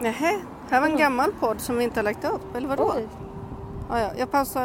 Nähä, här var en gammal podd som vi inte har lagt upp, eller vadå? Oj. Ja, ja, jag pausar.